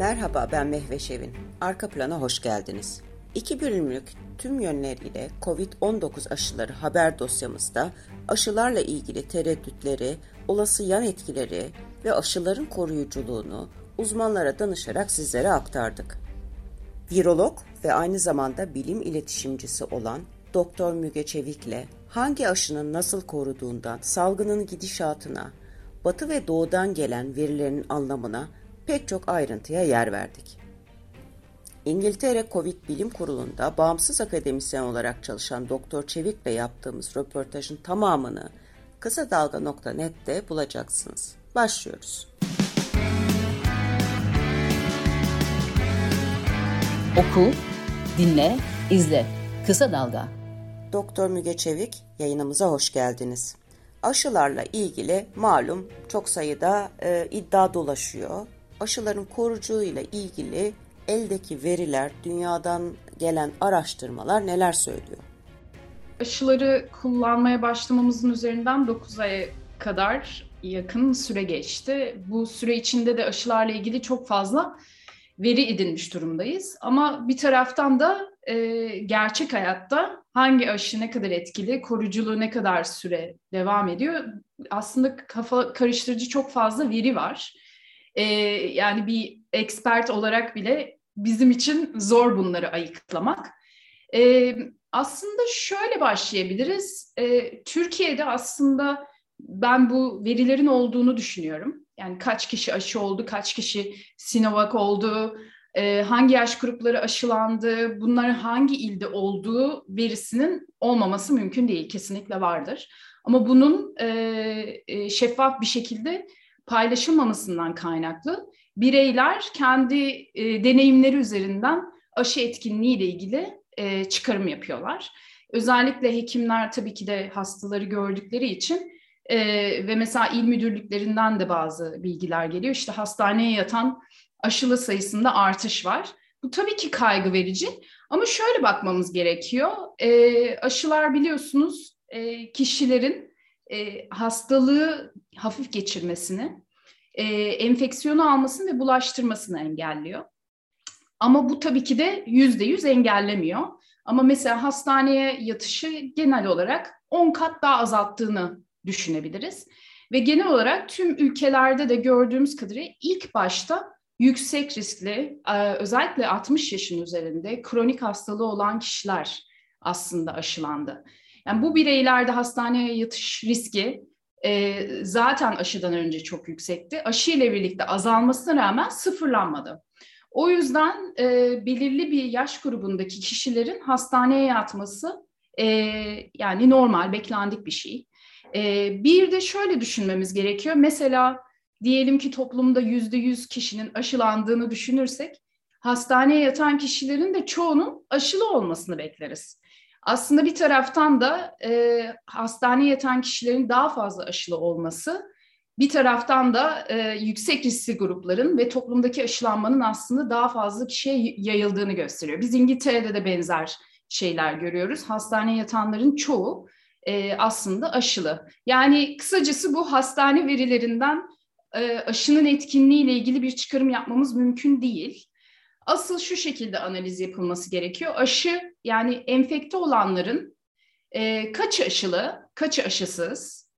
Merhaba ben Mehve Şevin. Arka plana hoş geldiniz. İki bölümlük tüm yönleriyle COVID-19 aşıları haber dosyamızda aşılarla ilgili tereddütleri, olası yan etkileri ve aşıların koruyuculuğunu uzmanlara danışarak sizlere aktardık. Virolog ve aynı zamanda bilim iletişimcisi olan Doktor Müge Çevik'le hangi aşının nasıl koruduğundan salgının gidişatına, batı ve doğudan gelen verilerin anlamına pek çok ayrıntıya yer verdik. İngiltere Covid Bilim Kurulu'nda bağımsız akademisyen olarak çalışan Doktor Çevik'le yaptığımız röportajın tamamını kısa dalga.net'te bulacaksınız. Başlıyoruz. Oku, dinle, izle. Kısa Dalga. Doktor Müge Çevik yayınımıza hoş geldiniz. Aşılarla ilgili malum çok sayıda e, iddia dolaşıyor. Aşıların koruculuğuyla ilgili eldeki veriler, dünyadan gelen araştırmalar neler söylüyor? Aşıları kullanmaya başlamamızın üzerinden 9 aya kadar yakın süre geçti. Bu süre içinde de aşılarla ilgili çok fazla veri edinmiş durumdayız. Ama bir taraftan da e, gerçek hayatta hangi aşı ne kadar etkili, koruculuğu ne kadar süre devam ediyor aslında kafa karıştırıcı çok fazla veri var. E, yani bir expert olarak bile bizim için zor bunları ayıklamak. E, aslında şöyle başlayabiliriz. E, Türkiye'de aslında ben bu verilerin olduğunu düşünüyorum. Yani kaç kişi aşı oldu, kaç kişi Sinovac oldu, e, hangi yaş grupları aşılandı, bunların hangi ilde olduğu verisinin olmaması mümkün değil, kesinlikle vardır. Ama bunun e, e, şeffaf bir şekilde paylaşılmamasından kaynaklı bireyler kendi e, deneyimleri üzerinden aşı etkinliği ile ilgili e, çıkarım yapıyorlar. Özellikle hekimler tabii ki de hastaları gördükleri için e, ve mesela il müdürlüklerinden de bazı bilgiler geliyor. İşte hastaneye yatan aşılı sayısında artış var. Bu tabii ki kaygı verici ama şöyle bakmamız gerekiyor. E, aşılar biliyorsunuz e, kişilerin e, hastalığı hafif geçirmesini, e, enfeksiyonu almasını ve bulaştırmasını engelliyor. Ama bu tabii ki de yüzde yüz engellemiyor. Ama mesela hastaneye yatışı genel olarak 10 kat daha azalttığını düşünebiliriz. Ve genel olarak tüm ülkelerde de gördüğümüz kadarıyla ilk başta yüksek riskli, e, özellikle 60 yaşın üzerinde kronik hastalığı olan kişiler aslında aşılandı. Yani bu bireylerde hastaneye yatış riski e, zaten aşıdan önce çok yüksekti. Aşı ile birlikte azalmasına rağmen sıfırlanmadı. O yüzden e, belirli bir yaş grubundaki kişilerin hastaneye yatması e, yani normal, beklendik bir şey. E, bir de şöyle düşünmemiz gerekiyor. Mesela diyelim ki toplumda yüzde yüz kişinin aşılandığını düşünürsek, hastaneye yatan kişilerin de çoğunun aşılı olmasını bekleriz. Aslında bir taraftan da e, hastaneye yatan kişilerin daha fazla aşılı olması, bir taraftan da e, yüksek riskli grupların ve toplumdaki aşılanmanın aslında daha fazla kişiye yayıldığını gösteriyor. Biz İngiltere'de de benzer şeyler görüyoruz. Hastaneye yatanların çoğu e, aslında aşılı. Yani kısacası bu hastane verilerinden e, aşının etkinliği ile ilgili bir çıkarım yapmamız mümkün değil. Asıl şu şekilde analiz yapılması gerekiyor. Aşı yani enfekte olanların e, kaç aşılı, kaç aşısız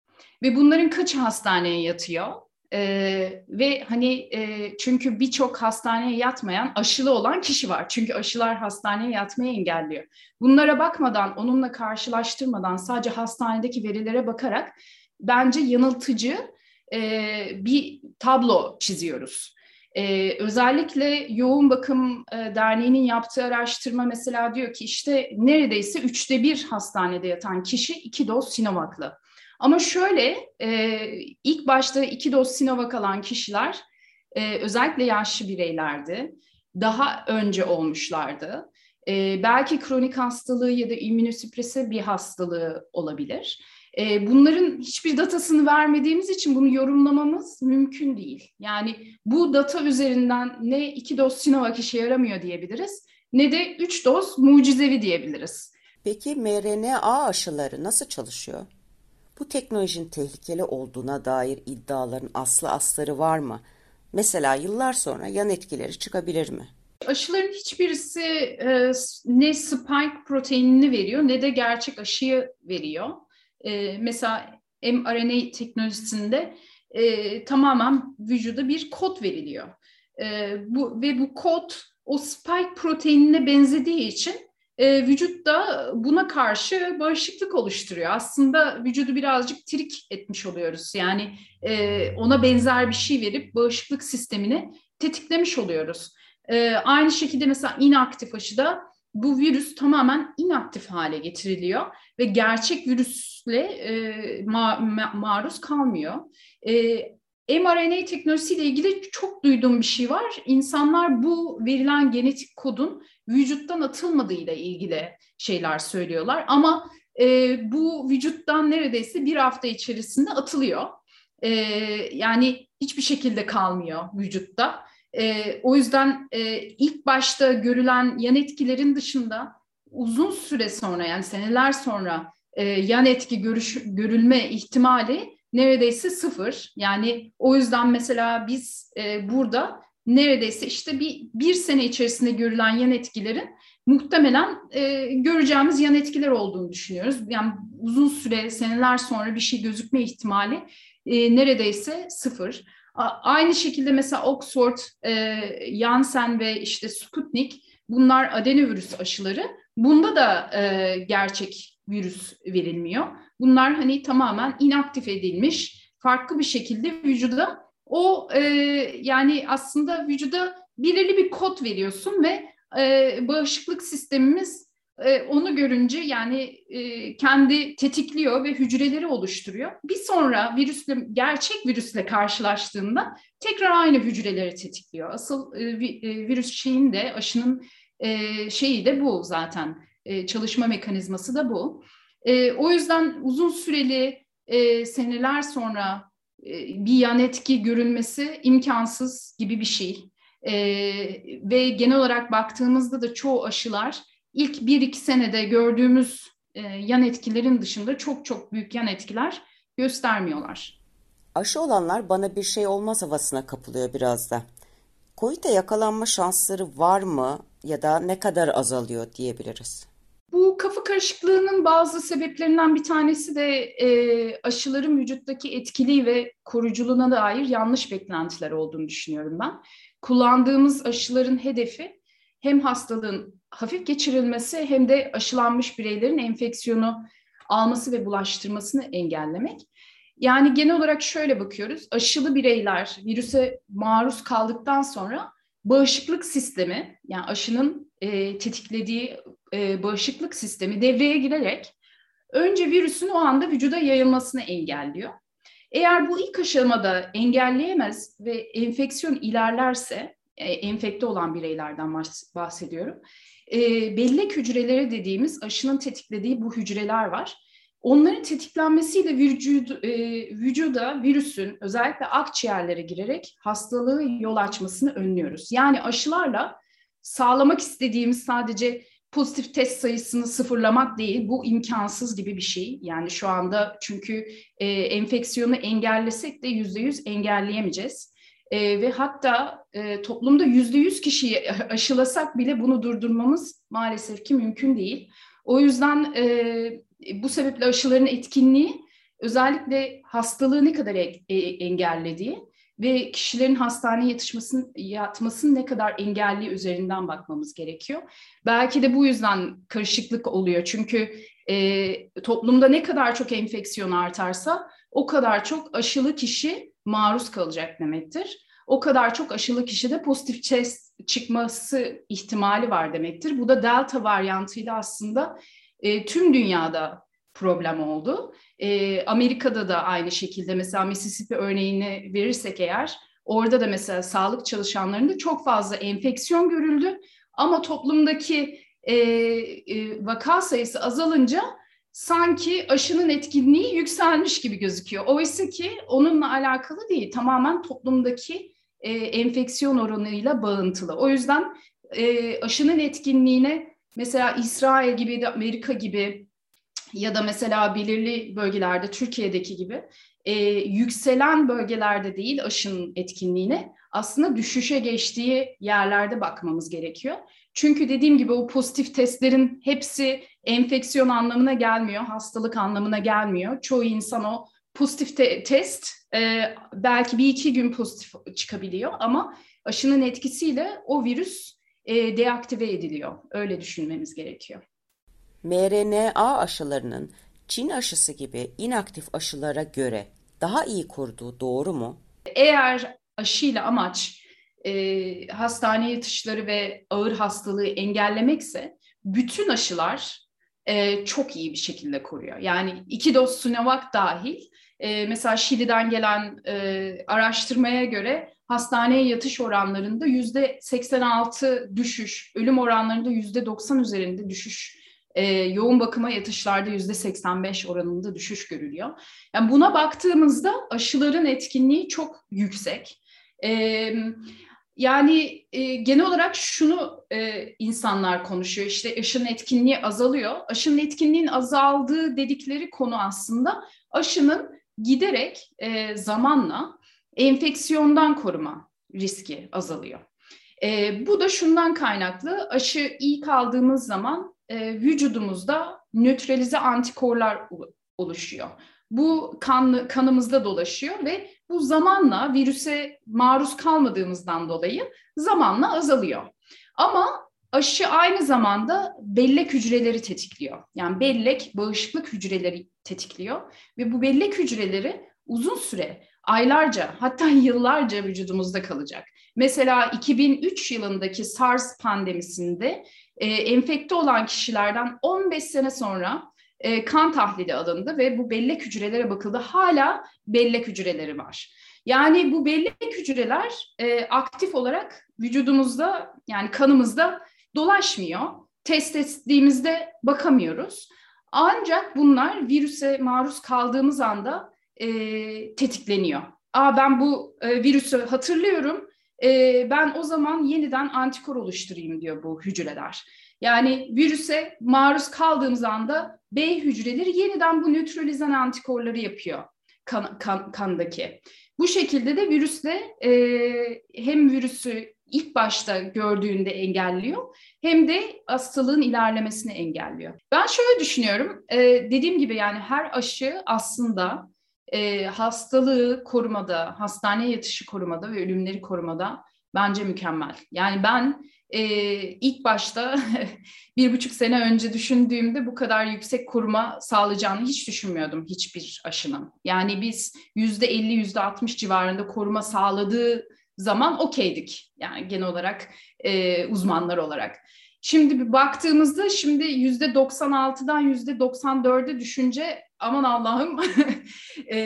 ve bunların kaç hastaneye yatıyor? Ee, ve hani e, çünkü birçok hastaneye yatmayan aşılı olan kişi var. Çünkü aşılar hastaneye yatmayı engelliyor. Bunlara bakmadan, onunla karşılaştırmadan sadece hastanedeki verilere bakarak bence yanıltıcı e, bir tablo çiziyoruz. Ee, özellikle Yoğun Bakım e, Derneği'nin yaptığı araştırma mesela diyor ki işte neredeyse üçte bir hastanede yatan kişi iki doz Sinovac'lı. Ama şöyle e, ilk başta iki doz Sinovac alan kişiler e, özellikle yaşlı bireylerdi. Daha önce olmuşlardı. E, belki kronik hastalığı ya da immünosüpresi bir hastalığı olabilir. E, bunların hiçbir datasını vermediğimiz için bunu yorumlamamız mümkün değil. Yani bu data üzerinden ne iki doz Sinovac işe yaramıyor diyebiliriz ne de üç doz mucizevi diyebiliriz. Peki mRNA aşıları nasıl çalışıyor? Bu teknolojinin tehlikeli olduğuna dair iddiaların aslı asları var mı? Mesela yıllar sonra yan etkileri çıkabilir mi? Aşıların hiçbirisi e, ne spike proteinini veriyor ne de gerçek aşıyı veriyor. E, mesela mRNA teknolojisinde e, tamamen vücuda bir kod veriliyor. E, bu ve bu kod o spike proteinine benzediği için e, vücut da buna karşı bağışıklık oluşturuyor. Aslında vücudu birazcık trik etmiş oluyoruz. Yani e, ona benzer bir şey verip bağışıklık sistemini tetiklemiş oluyoruz. E, aynı şekilde mesela inaktif aşıda bu virüs tamamen inaktif hale getiriliyor ve gerçek virüsle e, ma- ma- maruz kalmıyor. E, mRNA teknolojisiyle ilgili çok duyduğum bir şey var. İnsanlar bu verilen genetik kodun vücuttan atılmadığıyla ilgili şeyler söylüyorlar. Ama e, bu vücuttan neredeyse bir hafta içerisinde atılıyor. E, yani hiçbir şekilde kalmıyor vücutta. E, o yüzden e, ilk başta görülen yan etkilerin dışında uzun süre sonra yani seneler sonra e, yan etki görüş, görülme ihtimali neredeyse sıfır. Yani o yüzden mesela biz e, burada neredeyse işte bir, bir sene içerisinde görülen yan etkilerin muhtemelen e, göreceğimiz yan etkiler olduğunu düşünüyoruz. Yani uzun süre, seneler sonra bir şey gözükme ihtimali e, neredeyse sıfır. A, aynı şekilde mesela Oxford, e, Janssen ve işte Sputnik bunlar adenovirüs aşıları. Bunda da e, gerçek virüs verilmiyor. Bunlar hani tamamen inaktif edilmiş, farklı bir şekilde vücuda o e, yani aslında vücuda belirli bir kod veriyorsun ve e, bağışıklık sistemimiz e, onu görünce yani e, kendi tetikliyor ve hücreleri oluşturuyor. Bir sonra virüsle gerçek virüsle karşılaştığında tekrar aynı hücreleri tetikliyor. Asıl e, e virüs şeyin de aşının e, şeyi de bu zaten e, çalışma mekanizması da bu. E, o yüzden uzun süreli e, seneler sonra e, bir yan etki görülmesi imkansız gibi bir şey. E, ve genel olarak baktığımızda da çoğu aşılar ilk bir iki senede gördüğümüz e, yan etkilerin dışında çok çok büyük yan etkiler göstermiyorlar. Aşı olanlar bana bir şey olmaz havasına kapılıyor biraz da. COVID'e yakalanma şansları var mı ya da ne kadar azalıyor diyebiliriz? Bu kafa karışıklığının bazı sebeplerinden bir tanesi de e, aşıların vücuttaki etkili ve koruculuğuna dair yanlış beklentiler olduğunu düşünüyorum ben. Kullandığımız aşıların hedefi hem hastalığın hafif geçirilmesi hem de aşılanmış bireylerin enfeksiyonu alması ve bulaştırmasını engellemek. Yani genel olarak şöyle bakıyoruz. Aşılı bireyler virüse maruz kaldıktan sonra bağışıklık sistemi yani aşının e, tetiklediği e, bağışıklık sistemi devreye girerek önce virüsün o anda vücuda yayılmasını engelliyor. Eğer bu ilk aşamada engelleyemez ve enfeksiyon ilerlerse, e, enfekte olan bireylerden bahsediyorum, e, bellek hücreleri dediğimiz aşının tetiklediği bu hücreler var. Onların tetiklenmesiyle e, vücuda virüsün özellikle akciğerlere girerek hastalığı yol açmasını önlüyoruz. Yani aşılarla sağlamak istediğimiz sadece pozitif test sayısını sıfırlamak değil, bu imkansız gibi bir şey. Yani şu anda çünkü e, enfeksiyonu engellesek de yüzde yüz engelleyemeyeceğiz. E, ve hatta toplumda yüzde yüz kişiyi aşılasak bile bunu durdurmamız maalesef ki mümkün değil. O yüzden e, bu sebeple aşıların etkinliği özellikle hastalığı ne kadar e, e engellediği ve kişilerin hastaneye yatışmasının, yatmasının ne kadar engelli üzerinden bakmamız gerekiyor. Belki de bu yüzden karışıklık oluyor. Çünkü e, toplumda ne kadar çok enfeksiyon artarsa o kadar çok aşılı kişi maruz kalacak demektir. O kadar çok aşılı kişide pozitif test çıkması ihtimali var demektir. Bu da delta varyantıyla aslında e, tüm dünyada problem oldu. E, Amerika'da da aynı şekilde mesela Mississippi örneğini verirsek eğer orada da mesela sağlık çalışanlarında çok fazla enfeksiyon görüldü ama toplumdaki e, e, vaka sayısı azalınca sanki aşının etkinliği yükselmiş gibi gözüküyor. Oysa ki onunla alakalı değil tamamen toplumdaki e, enfeksiyon oranıyla bağıntılı. O yüzden e, aşının etkinliğine mesela İsrail gibi Amerika gibi ya da mesela belirli bölgelerde Türkiye'deki gibi e, yükselen bölgelerde değil aşının etkinliğine aslında düşüşe geçtiği yerlerde bakmamız gerekiyor. Çünkü dediğim gibi o pozitif testlerin hepsi enfeksiyon anlamına gelmiyor, hastalık anlamına gelmiyor. Çoğu insan o pozitif te- test e, belki bir iki gün pozitif çıkabiliyor ama aşının etkisiyle o virüs e, deaktive ediliyor. Öyle düşünmemiz gerekiyor. mRNA aşılarının Çin aşısı gibi inaktif aşılara göre daha iyi koruduğu doğru mu? Eğer aşıyla amaç e, hastane yatışları ve ağır hastalığı engellemekse bütün aşılar e, çok iyi bir şekilde koruyor. Yani iki doz Sinovac dahil e, mesela Şili'den gelen e, araştırmaya göre hastaneye yatış oranlarında yüzde 86 düşüş, ölüm oranlarında yüzde 90 üzerinde düşüş e, yoğun bakıma yatışlarda yüzde 85 oranında düşüş görülüyor. Yani buna baktığımızda aşıların etkinliği çok yüksek. E, yani e, genel olarak şunu e, insanlar konuşuyor işte aşının etkinliği azalıyor. Aşının etkinliğin azaldığı dedikleri konu aslında aşının giderek e, zamanla enfeksiyondan koruma riski azalıyor. E, bu da şundan kaynaklı aşı iyi kaldığımız zaman e, vücudumuzda nötralize antikorlar oluşuyor. Bu kan, kanımızda dolaşıyor ve bu zamanla virüse maruz kalmadığımızdan dolayı zamanla azalıyor. Ama aşı aynı zamanda bellek hücreleri tetikliyor. Yani bellek bağışıklık hücreleri tetikliyor ve bu bellek hücreleri uzun süre aylarca hatta yıllarca vücudumuzda kalacak. Mesela 2003 yılındaki SARS pandemisinde e, enfekte olan kişilerden 15 sene sonra e, kan tahlili alındı ve bu bellek hücrelere bakıldı. Hala bellek hücreleri var. Yani bu bellek hücreler e, aktif olarak vücudumuzda yani kanımızda dolaşmıyor. Test ettiğimizde bakamıyoruz. Ancak bunlar virüse maruz kaldığımız anda e, tetikleniyor. Aa ben bu e, virüsü hatırlıyorum. E, ben o zaman yeniden antikor oluşturayım diyor bu hücreler. Yani virüse maruz kaldığımız anda B hücreleri yeniden bu nötralizan antikorları yapıyor kan, kan, kandaki. Bu şekilde de virüsle e, hem virüsü ilk başta gördüğünde engelliyor hem de hastalığın ilerlemesini engelliyor. Ben şöyle düşünüyorum, e, dediğim gibi yani her aşı aslında e, hastalığı korumada, hastane yatışı korumada ve ölümleri korumada bence mükemmel. Yani ben e, ilk başta bir buçuk sene önce düşündüğümde bu kadar yüksek koruma sağlayacağını hiç düşünmüyordum hiçbir aşının. Yani biz yüzde elli, yüzde altmış civarında koruma sağladığı zaman okeydik. Yani genel olarak e, uzmanlar olarak. Şimdi bir baktığımızda şimdi yüzde 96'dan yüzde 94'e düşünce aman Allah'ım e,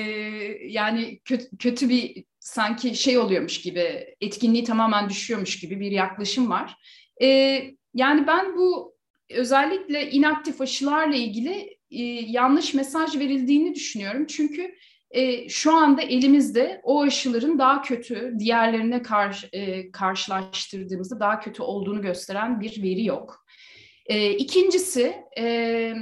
yani kötü, kötü bir sanki şey oluyormuş gibi etkinliği tamamen düşüyormuş gibi bir yaklaşım var. E, yani ben bu özellikle inaktif aşılarla ilgili e, yanlış mesaj verildiğini düşünüyorum. Çünkü e, şu anda elimizde o aşıların daha kötü, diğerlerine karşı, e, karşılaştırdığımızda daha kötü olduğunu gösteren bir veri yok. E, ikincisi, e,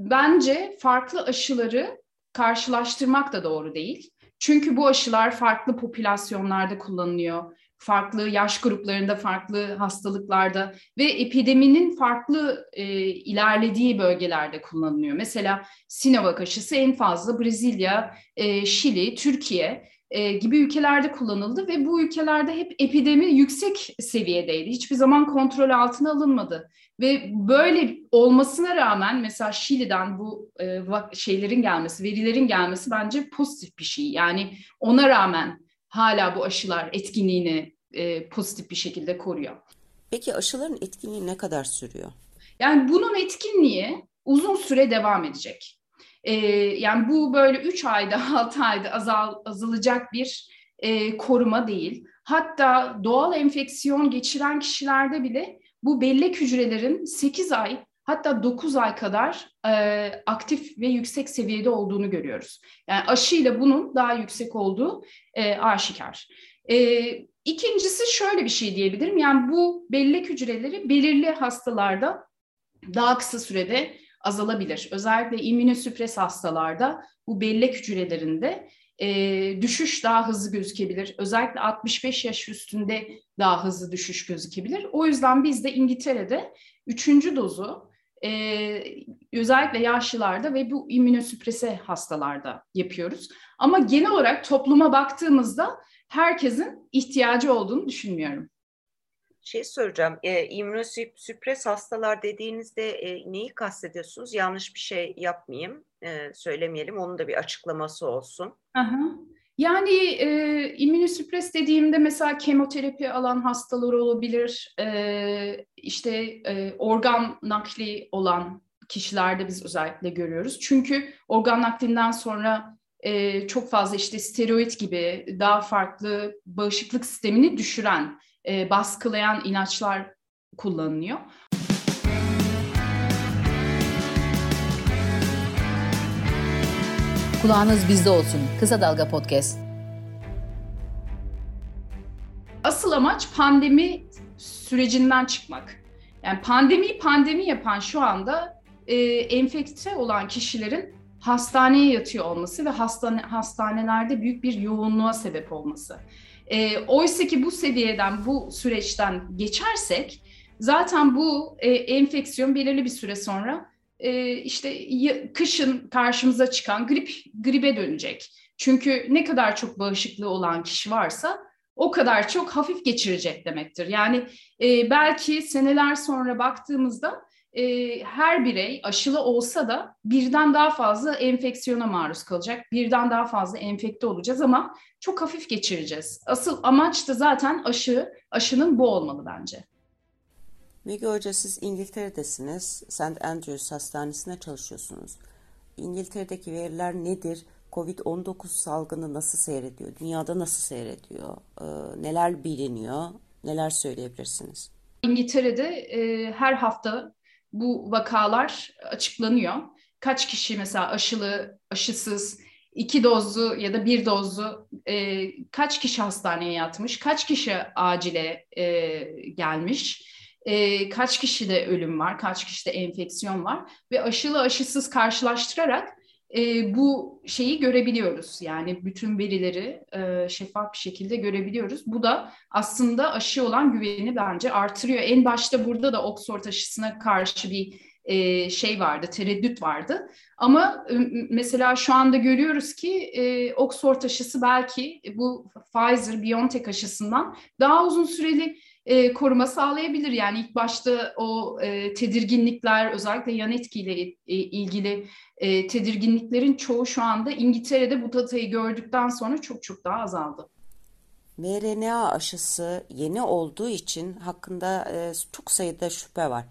bence farklı aşıları karşılaştırmak da doğru değil. Çünkü bu aşılar farklı popülasyonlarda kullanılıyor. Farklı yaş gruplarında, farklı hastalıklarda ve epideminin farklı e, ilerlediği bölgelerde kullanılıyor. Mesela Sinovac aşısı en fazla Brezilya, e, Şili, Türkiye e, gibi ülkelerde kullanıldı ve bu ülkelerde hep epidemi yüksek seviyedeydi. Hiçbir zaman kontrol altına alınmadı. Ve böyle olmasına rağmen mesela Şili'den bu e, şeylerin gelmesi, verilerin gelmesi bence pozitif bir şey. Yani ona rağmen hala bu aşılar etkinliğini e, pozitif bir şekilde koruyor. Peki aşıların etkinliği ne kadar sürüyor? Yani bunun etkinliği uzun süre devam edecek. E, yani bu böyle 3 ayda 6 ayda azal, azalacak bir e, koruma değil. Hatta doğal enfeksiyon geçiren kişilerde bile bu bellek hücrelerin 8 ay hatta 9 ay kadar e, aktif ve yüksek seviyede olduğunu görüyoruz. Yani aşıyla bunun daha yüksek olduğu e, aşikar. E, ikincisi şöyle bir şey diyebilirim. Yani bu bellek hücreleri belirli hastalarda daha kısa sürede azalabilir. Özellikle immünosüpres hastalarda bu bellek hücrelerinde e, düşüş daha hızlı gözükebilir. Özellikle 65 yaş üstünde daha hızlı düşüş gözükebilir. O yüzden biz de İngiltere'de üçüncü dozu e, özellikle yaşlılarda ve bu immünosüprese hastalarda yapıyoruz. Ama genel olarak topluma baktığımızda herkesin ihtiyacı olduğunu düşünmüyorum. Şey soracağım, e, immünosüpres hastalar dediğinizde e, neyi kastediyorsunuz? Yanlış bir şey yapmayayım, e, söylemeyelim. Onun da bir açıklaması olsun. Aha. Yani e, immünosüpres dediğimde mesela kemoterapi alan hastalar olabilir, e, işte e, organ nakli olan kişilerde biz özellikle görüyoruz. Çünkü organ naklinden sonra e, çok fazla işte steroid gibi daha farklı bağışıklık sistemini düşüren, e, baskılayan ilaçlar kullanılıyor. Kulağınız bizde olsun. Kısa Dalga Podcast. Asıl amaç pandemi sürecinden çıkmak. Yani pandemi pandemi yapan şu anda e, enfekte olan kişilerin hastaneye yatıyor olması ve hastane, hastanelerde büyük bir yoğunluğa sebep olması. E, Oysa ki bu seviyeden, bu süreçten geçersek zaten bu e, enfeksiyon belirli bir süre sonra e, işte kışın karşımıza çıkan grip gribe dönecek. Çünkü ne kadar çok bağışıklığı olan kişi varsa o kadar çok hafif geçirecek demektir. Yani e, belki seneler sonra baktığımızda e, her birey aşılı olsa da birden daha fazla enfeksiyona maruz kalacak. Birden daha fazla enfekte olacağız ama çok hafif geçireceğiz. Asıl amaç da zaten aşı, aşının bu olmalı bence. Müge Hoca siz İngiltere'desiniz. St. Andrews Hastanesi'nde çalışıyorsunuz. İngiltere'deki veriler nedir? Covid-19 salgını nasıl seyrediyor? Dünyada nasıl seyrediyor? Ee, neler biliniyor? Neler söyleyebilirsiniz? İngiltere'de e, her hafta bu vakalar açıklanıyor. Kaç kişi mesela aşılı, aşısız, iki dozlu ya da bir dozlu e, kaç kişi hastaneye yatmış, kaç kişi acile e, gelmiş e, kaç kişide ölüm var, kaç kişide enfeksiyon var ve aşılı aşısız karşılaştırarak e, bu şeyi görebiliyoruz. Yani bütün verileri e, şeffaf bir şekilde görebiliyoruz. Bu da aslında aşı olan güveni bence artırıyor. En başta burada da Oxford aşısına karşı bir e, şey vardı, tereddüt vardı. Ama e, mesela şu anda görüyoruz ki e, Oxford aşısı belki bu Pfizer-BioNTech aşısından daha uzun süreli e, koruma sağlayabilir. Yani ilk başta o e, tedirginlikler özellikle yan etkiyle e, ilgili e, tedirginliklerin çoğu şu anda İngiltere'de bu datayı gördükten sonra çok çok daha azaldı. mRNA aşısı yeni olduğu için hakkında e, çok sayıda şüphe var.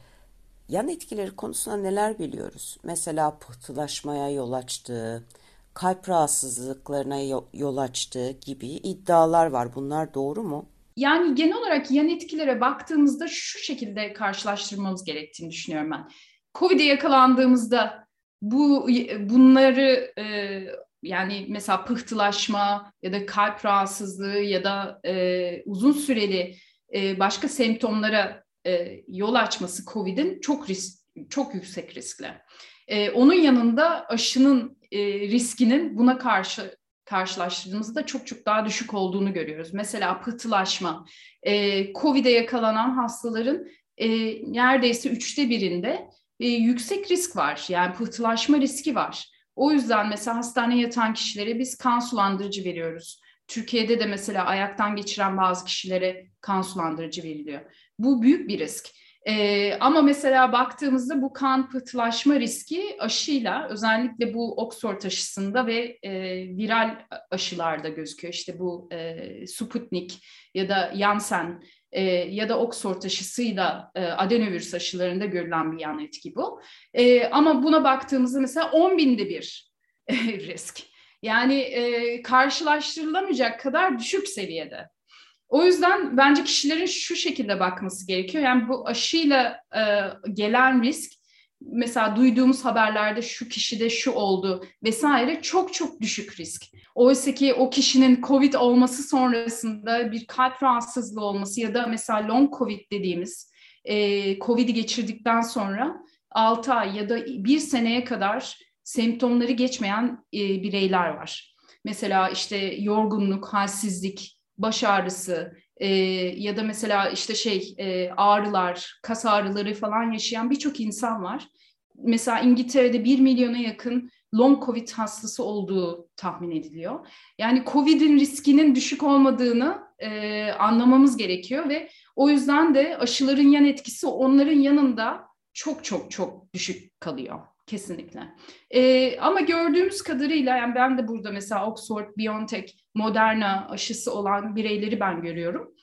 Yan etkileri konusunda neler biliyoruz? Mesela pıhtılaşmaya yol açtığı, kalp rahatsızlıklarına yol açtığı gibi iddialar var. Bunlar doğru mu? Yani genel olarak yan etkilere baktığımızda şu şekilde karşılaştırmamız gerektiğini düşünüyorum ben. Covid'e yakalandığımızda bu bunları e, yani mesela pıhtılaşma ya da kalp rahatsızlığı ya da e, uzun süreli e, başka semptomlara e, yol açması COVID'in çok risk, çok yüksek riskle. E, onun yanında aşının e, riskinin buna karşı karşılaştırdığımızda çok çok daha düşük olduğunu görüyoruz. Mesela pıhtılaşma, e, COVID'e yakalanan hastaların e, neredeyse üçte birinde e, yüksek risk var. Yani pıhtılaşma riski var. O yüzden mesela hastaneye yatan kişilere biz kan sulandırıcı veriyoruz. Türkiye'de de mesela ayaktan geçiren bazı kişilere kan sulandırıcı veriliyor. Bu büyük bir risk. Ee, ama mesela baktığımızda bu kan pıhtılaşma riski aşıyla özellikle bu Oxford aşısında ve e, viral aşılarda gözüküyor. İşte bu e, Sputnik ya da Janssen e, ya da Oxford aşısıyla e, adenovirüs aşılarında görülen bir yan etki bu. E, ama buna baktığımızda mesela 10 binde bir e, risk. Yani e, karşılaştırılamayacak kadar düşük seviyede. O yüzden bence kişilerin şu şekilde bakması gerekiyor. Yani bu aşıyla e, gelen risk mesela duyduğumuz haberlerde şu kişide şu oldu vesaire çok çok düşük risk. Oysa ki o kişinin COVID olması sonrasında bir kalp rahatsızlığı olması ya da mesela long COVID dediğimiz e, COVID'i geçirdikten sonra 6 ay ya da bir seneye kadar semptomları geçmeyen e, bireyler var. Mesela işte yorgunluk, halsizlik, baş ağrısı e, ya da mesela işte şey e, ağrılar, kas ağrıları falan yaşayan birçok insan var. Mesela İngiltere'de 1 milyona yakın long covid hastası olduğu tahmin ediliyor. Yani covid'in riskinin düşük olmadığını e, anlamamız gerekiyor ve o yüzden de aşıların yan etkisi onların yanında çok çok çok düşük kalıyor kesinlikle. E, ama gördüğümüz kadarıyla yani ben de burada mesela Oxford, BioNTech, Moderna aşısı olan bireyleri ben görüyorum.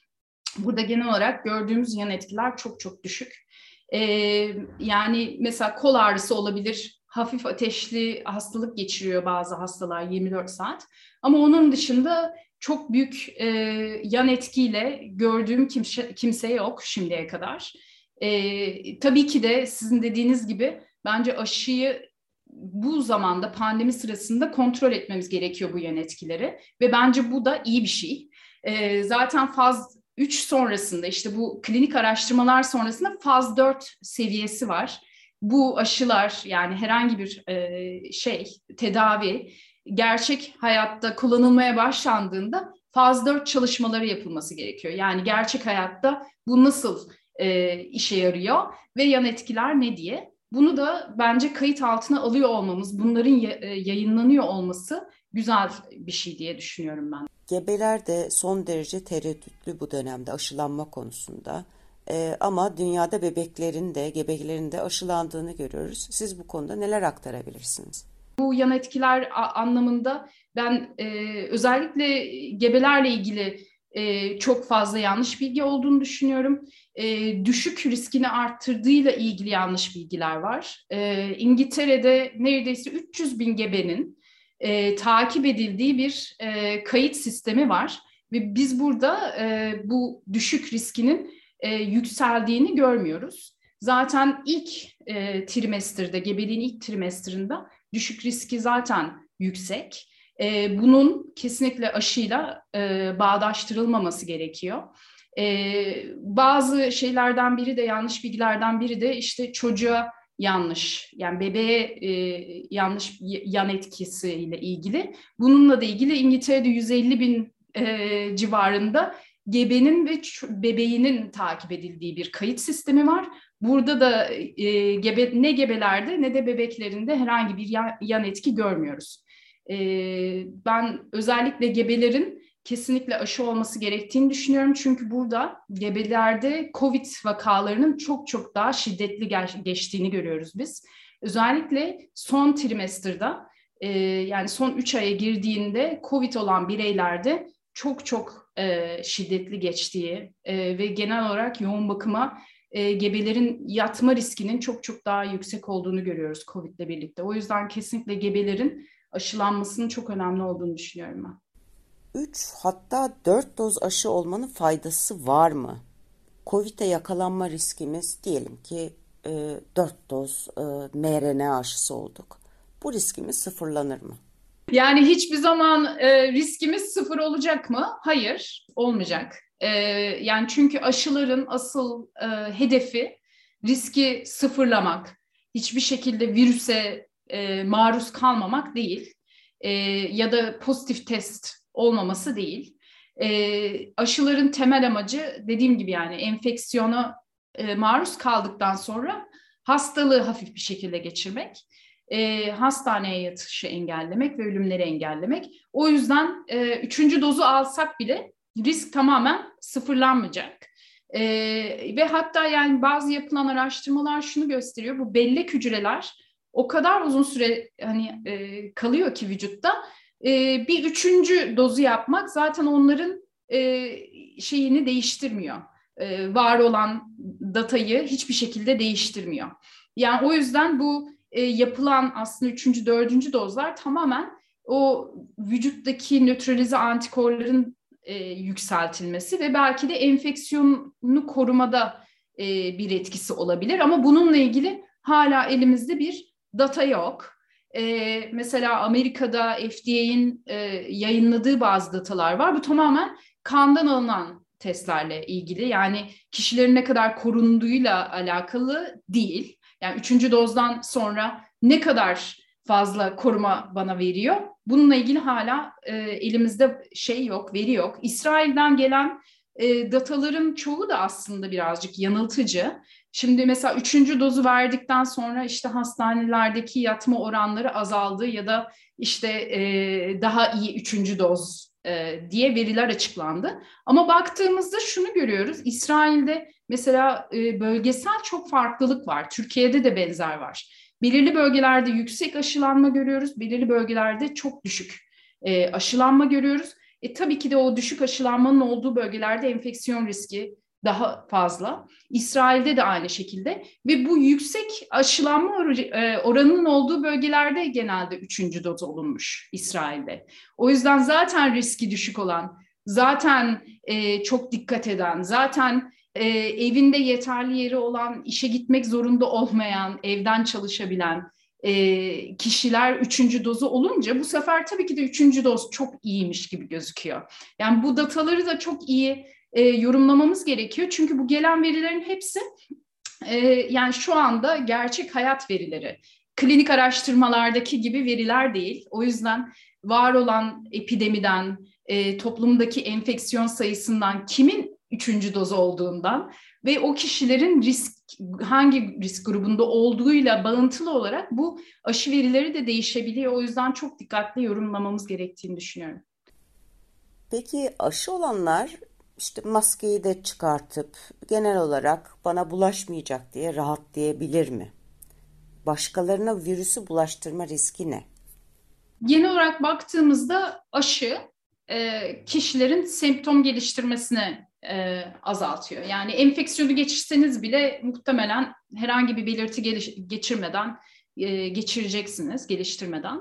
Burada genel olarak gördüğümüz yan etkiler çok çok düşük. E, yani mesela kol ağrısı olabilir, hafif ateşli hastalık geçiriyor bazı hastalar 24 saat. Ama onun dışında çok büyük e, yan etkiyle gördüğüm kimse, kimse yok şimdiye kadar. E, tabii ki de sizin dediğiniz gibi bence aşıyı bu zamanda pandemi sırasında kontrol etmemiz gerekiyor bu yan etkileri ve bence bu da iyi bir şey. E, zaten faz 3 sonrasında işte bu klinik araştırmalar sonrasında faz 4 seviyesi var. Bu aşılar yani herhangi bir e, şey tedavi gerçek hayatta kullanılmaya başlandığında faz 4 çalışmaları yapılması gerekiyor. Yani gerçek hayatta bu nasıl e, işe yarıyor ve yan etkiler ne diye. Bunu da bence kayıt altına alıyor olmamız, bunların e, yayınlanıyor olması güzel bir şey diye düşünüyorum ben. Gebeler de son derece tereddütlü bu dönemde aşılanma konusunda. Ee, ama dünyada bebeklerin de gebelerin de aşılandığını görüyoruz. Siz bu konuda neler aktarabilirsiniz? Bu yan etkiler anlamında ben e, özellikle gebelerle ilgili e, çok fazla yanlış bilgi olduğunu düşünüyorum. E, düşük riskini arttırdığıyla ilgili yanlış bilgiler var. E, İngiltere'de neredeyse 300 bin gebenin e, takip edildiği bir e, kayıt sistemi var. Ve biz burada e, bu düşük riskinin yükseldiğini görmüyoruz. Zaten ilk e, trimesterde, gebeliğin ilk trimestrinde düşük riski zaten yüksek e, bunun kesinlikle aşıyla e, bağdaştırılmaması gerekiyor. E, bazı şeylerden biri de yanlış bilgilerden biri de işte çocuğa yanlış yani bebeğe e, yanlış yan etkisiyle ilgili. Bununla da ilgili İngiltere'de 150 bin e, civarında gebenin ve bebeğinin takip edildiği bir kayıt sistemi var. Burada da e, gebe, ne gebelerde ne de bebeklerinde herhangi bir yan, yan etki görmüyoruz. E, ben özellikle gebelerin kesinlikle aşı olması gerektiğini düşünüyorum. Çünkü burada gebelerde COVID vakalarının çok çok daha şiddetli geçtiğini görüyoruz biz. Özellikle son trimesterda e, yani son 3 aya girdiğinde COVID olan bireylerde çok çok e, şiddetli geçtiği e, ve genel olarak yoğun bakıma e, gebelerin yatma riskinin çok çok daha yüksek olduğunu görüyoruz COVID ile birlikte. O yüzden kesinlikle gebelerin aşılanmasının çok önemli olduğunu düşünüyorum ben. 3 hatta 4 doz aşı olmanın faydası var mı? Covid'e yakalanma riskimiz diyelim ki e, 4 doz e, mRNA aşısı olduk. Bu riskimiz sıfırlanır mı? Yani hiçbir zaman e, riskimiz sıfır olacak mı? Hayır, olmayacak. E, yani çünkü aşıların asıl e, hedefi riski sıfırlamak. Hiçbir şekilde virüse e, maruz kalmamak değil e, ya da pozitif test olmaması değil. E, aşıların temel amacı dediğim gibi yani enfeksiyona e, maruz kaldıktan sonra hastalığı hafif bir şekilde geçirmek, e, hastaneye yatışı engellemek ve ölümleri engellemek. O yüzden e, üçüncü dozu alsak bile risk tamamen sıfırlanmayacak. E, ve hatta yani bazı yapılan araştırmalar şunu gösteriyor, bu bellek hücreler o kadar uzun süre hani e, kalıyor ki vücutta. E, bir üçüncü dozu yapmak zaten onların e, şeyini değiştirmiyor. E, var olan datayı hiçbir şekilde değiştirmiyor. Yani o yüzden bu e, yapılan aslında üçüncü, dördüncü dozlar tamamen o vücuttaki nötralize antikorların e, yükseltilmesi ve belki de enfeksiyonu korumada e, bir etkisi olabilir. Ama bununla ilgili hala elimizde bir data yok. E, mesela Amerika'da FDA'in e, yayınladığı bazı datalar var. Bu tamamen kandan alınan testlerle ilgili. Yani kişilerin ne kadar korunduğuyla alakalı değil. Yani üçüncü dozdan sonra ne kadar fazla koruma bana veriyor? Bununla ilgili hala e, elimizde şey yok, veri yok. İsrail'den gelen e, dataların çoğu da aslında birazcık yanıltıcı. Şimdi mesela üçüncü dozu verdikten sonra işte hastanelerdeki yatma oranları azaldı ya da işte e, daha iyi üçüncü doz e, diye veriler açıklandı. Ama baktığımızda şunu görüyoruz. İsrail'de mesela e, bölgesel çok farklılık var. Türkiye'de de benzer var. Belirli bölgelerde yüksek aşılanma görüyoruz. Belirli bölgelerde çok düşük e, aşılanma görüyoruz. E, tabii ki de o düşük aşılanmanın olduğu bölgelerde enfeksiyon riski daha fazla. İsrail'de de aynı şekilde ve bu yüksek aşılanma e, oranının olduğu bölgelerde genelde üçüncü doz olunmuş İsrail'de. O yüzden zaten riski düşük olan, zaten e, çok dikkat eden, zaten e, evinde yeterli yeri olan, işe gitmek zorunda olmayan, evden çalışabilen e, kişiler üçüncü dozu olunca bu sefer tabii ki de üçüncü doz çok iyiymiş gibi gözüküyor. Yani bu dataları da çok iyi e, yorumlamamız gerekiyor. Çünkü bu gelen verilerin hepsi e, yani şu anda gerçek hayat verileri. Klinik araştırmalardaki gibi veriler değil. O yüzden var olan epidemiden, e, toplumdaki enfeksiyon sayısından, kimin üçüncü doz olduğundan ve o kişilerin risk hangi risk grubunda olduğuyla bağıntılı olarak bu aşı verileri de değişebiliyor. O yüzden çok dikkatli yorumlamamız gerektiğini düşünüyorum. Peki aşı olanlar işte maskeyi de çıkartıp genel olarak bana bulaşmayacak diye rahat diyebilir mi? Başkalarına virüsü bulaştırma riski ne? Genel olarak baktığımızda aşı e, kişilerin semptom geliştirmesini e, azaltıyor. Yani enfeksiyonu geçirseniz bile muhtemelen herhangi bir belirti geçirmeden e, geçireceksiniz, geliştirmeden.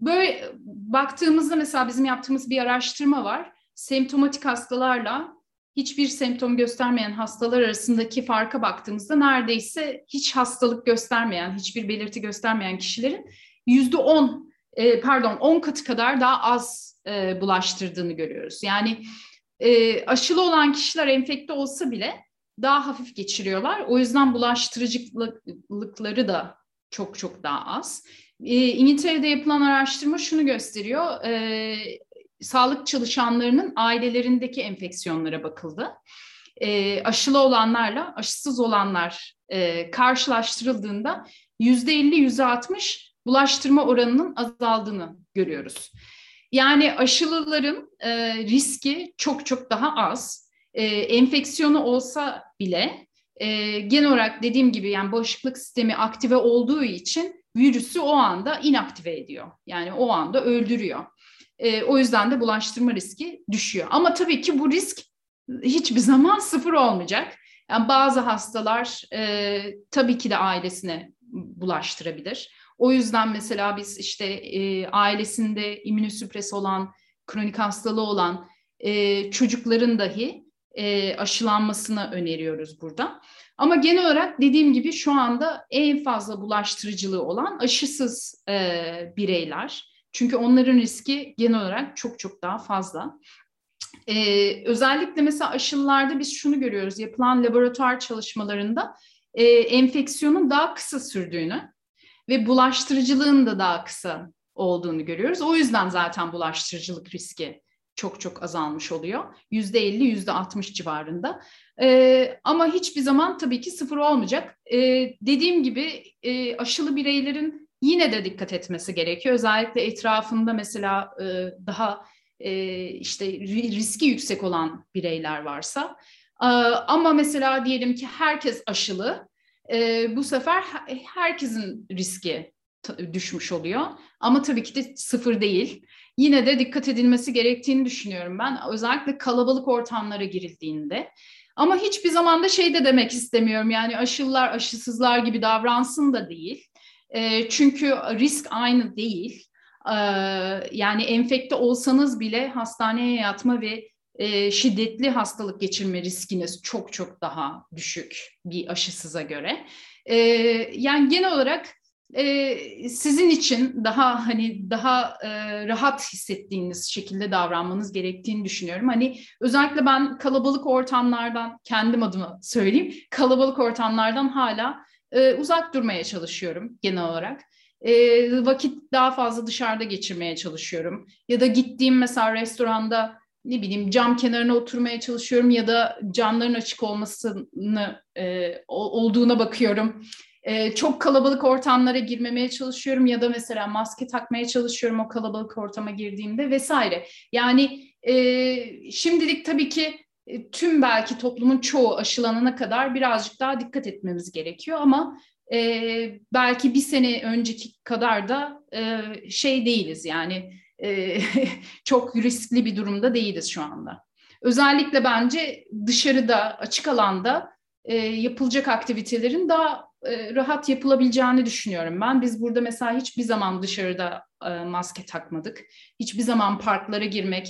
Böyle baktığımızda mesela bizim yaptığımız bir araştırma var. Semptomatik hastalarla hiçbir semptom göstermeyen hastalar arasındaki farka baktığımızda neredeyse hiç hastalık göstermeyen, hiçbir belirti göstermeyen kişilerin yüzde on, e, pardon on katı kadar daha az e, bulaştırdığını görüyoruz. Yani e, aşılı olan kişiler enfekte olsa bile daha hafif geçiriyorlar. O yüzden bulaştırıcılıkları da çok çok daha az. E, İngiltere'de yapılan araştırma şunu gösteriyor. Sağlık çalışanlarının ailelerindeki enfeksiyonlara bakıldı. E, aşılı olanlarla aşısız olanlar e, karşılaştırıldığında yüzde 50, yüzde 60 bulaştırma oranının azaldığını görüyoruz. Yani aşılıların e, riski çok çok daha az. E, enfeksiyonu olsa bile e, genel olarak dediğim gibi yani bağışıklık sistemi aktive olduğu için virüsü o anda inaktive ediyor. Yani o anda öldürüyor. E, o yüzden de bulaştırma riski düşüyor. Ama tabii ki bu risk hiçbir zaman sıfır olmayacak. Yani bazı hastalar e, tabii ki de ailesine bulaştırabilir. O yüzden mesela biz işte e, ailesinde immünosüpres olan, kronik hastalığı olan e, çocukların dahi e, aşılanmasını öneriyoruz burada. Ama genel olarak dediğim gibi şu anda en fazla bulaştırıcılığı olan aşısız e, bireyler. Çünkü onların riski genel olarak çok çok daha fazla. Ee, özellikle mesela aşılılarda biz şunu görüyoruz yapılan laboratuvar çalışmalarında e, enfeksiyonun daha kısa sürdüğünü ve bulaştırıcılığın da daha kısa olduğunu görüyoruz. O yüzden zaten bulaştırıcılık riski çok çok azalmış oluyor. Yüzde 50, yüzde 60 civarında. Ee, ama hiçbir zaman tabii ki sıfır olmayacak. Ee, dediğim gibi e, aşılı bireylerin yine de dikkat etmesi gerekiyor. Özellikle etrafında mesela e, daha e, işte riski yüksek olan bireyler varsa. E, ama mesela diyelim ki herkes aşılı bu sefer herkesin riski düşmüş oluyor. Ama tabii ki de sıfır değil. Yine de dikkat edilmesi gerektiğini düşünüyorum ben. Özellikle kalabalık ortamlara girildiğinde. Ama hiçbir zaman da şey de demek istemiyorum. Yani aşılılar aşısızlar gibi davransın da değil. E, çünkü risk aynı değil. E, yani enfekte olsanız bile hastaneye yatma ve e, şiddetli hastalık geçirme riskiniz çok çok daha düşük bir aşısıza göre. E, yani genel olarak e, sizin için daha hani daha e, rahat hissettiğiniz şekilde davranmanız gerektiğini düşünüyorum. Hani özellikle ben kalabalık ortamlardan kendim adıma söyleyeyim kalabalık ortamlardan hala e, uzak durmaya çalışıyorum genel olarak. E, vakit daha fazla dışarıda geçirmeye çalışıyorum. Ya da gittiğim mesela restoranda ne bileyim cam kenarına oturmaya çalışıyorum ya da camların açık olmasını e, olduğuna bakıyorum. E, çok kalabalık ortamlara girmemeye çalışıyorum ya da mesela maske takmaya çalışıyorum o kalabalık ortama girdiğimde vesaire. Yani e, şimdilik tabii ki tüm belki toplumun çoğu aşılanana kadar birazcık daha dikkat etmemiz gerekiyor ama e, belki bir sene önceki kadar da e, şey değiliz yani e, çok riskli bir durumda değiliz şu anda. Özellikle bence dışarıda açık alanda e, yapılacak aktivitelerin daha e, rahat yapılabileceğini düşünüyorum ben. Biz burada mesela hiçbir zaman dışarıda e, maske takmadık. Hiçbir zaman parklara girmek,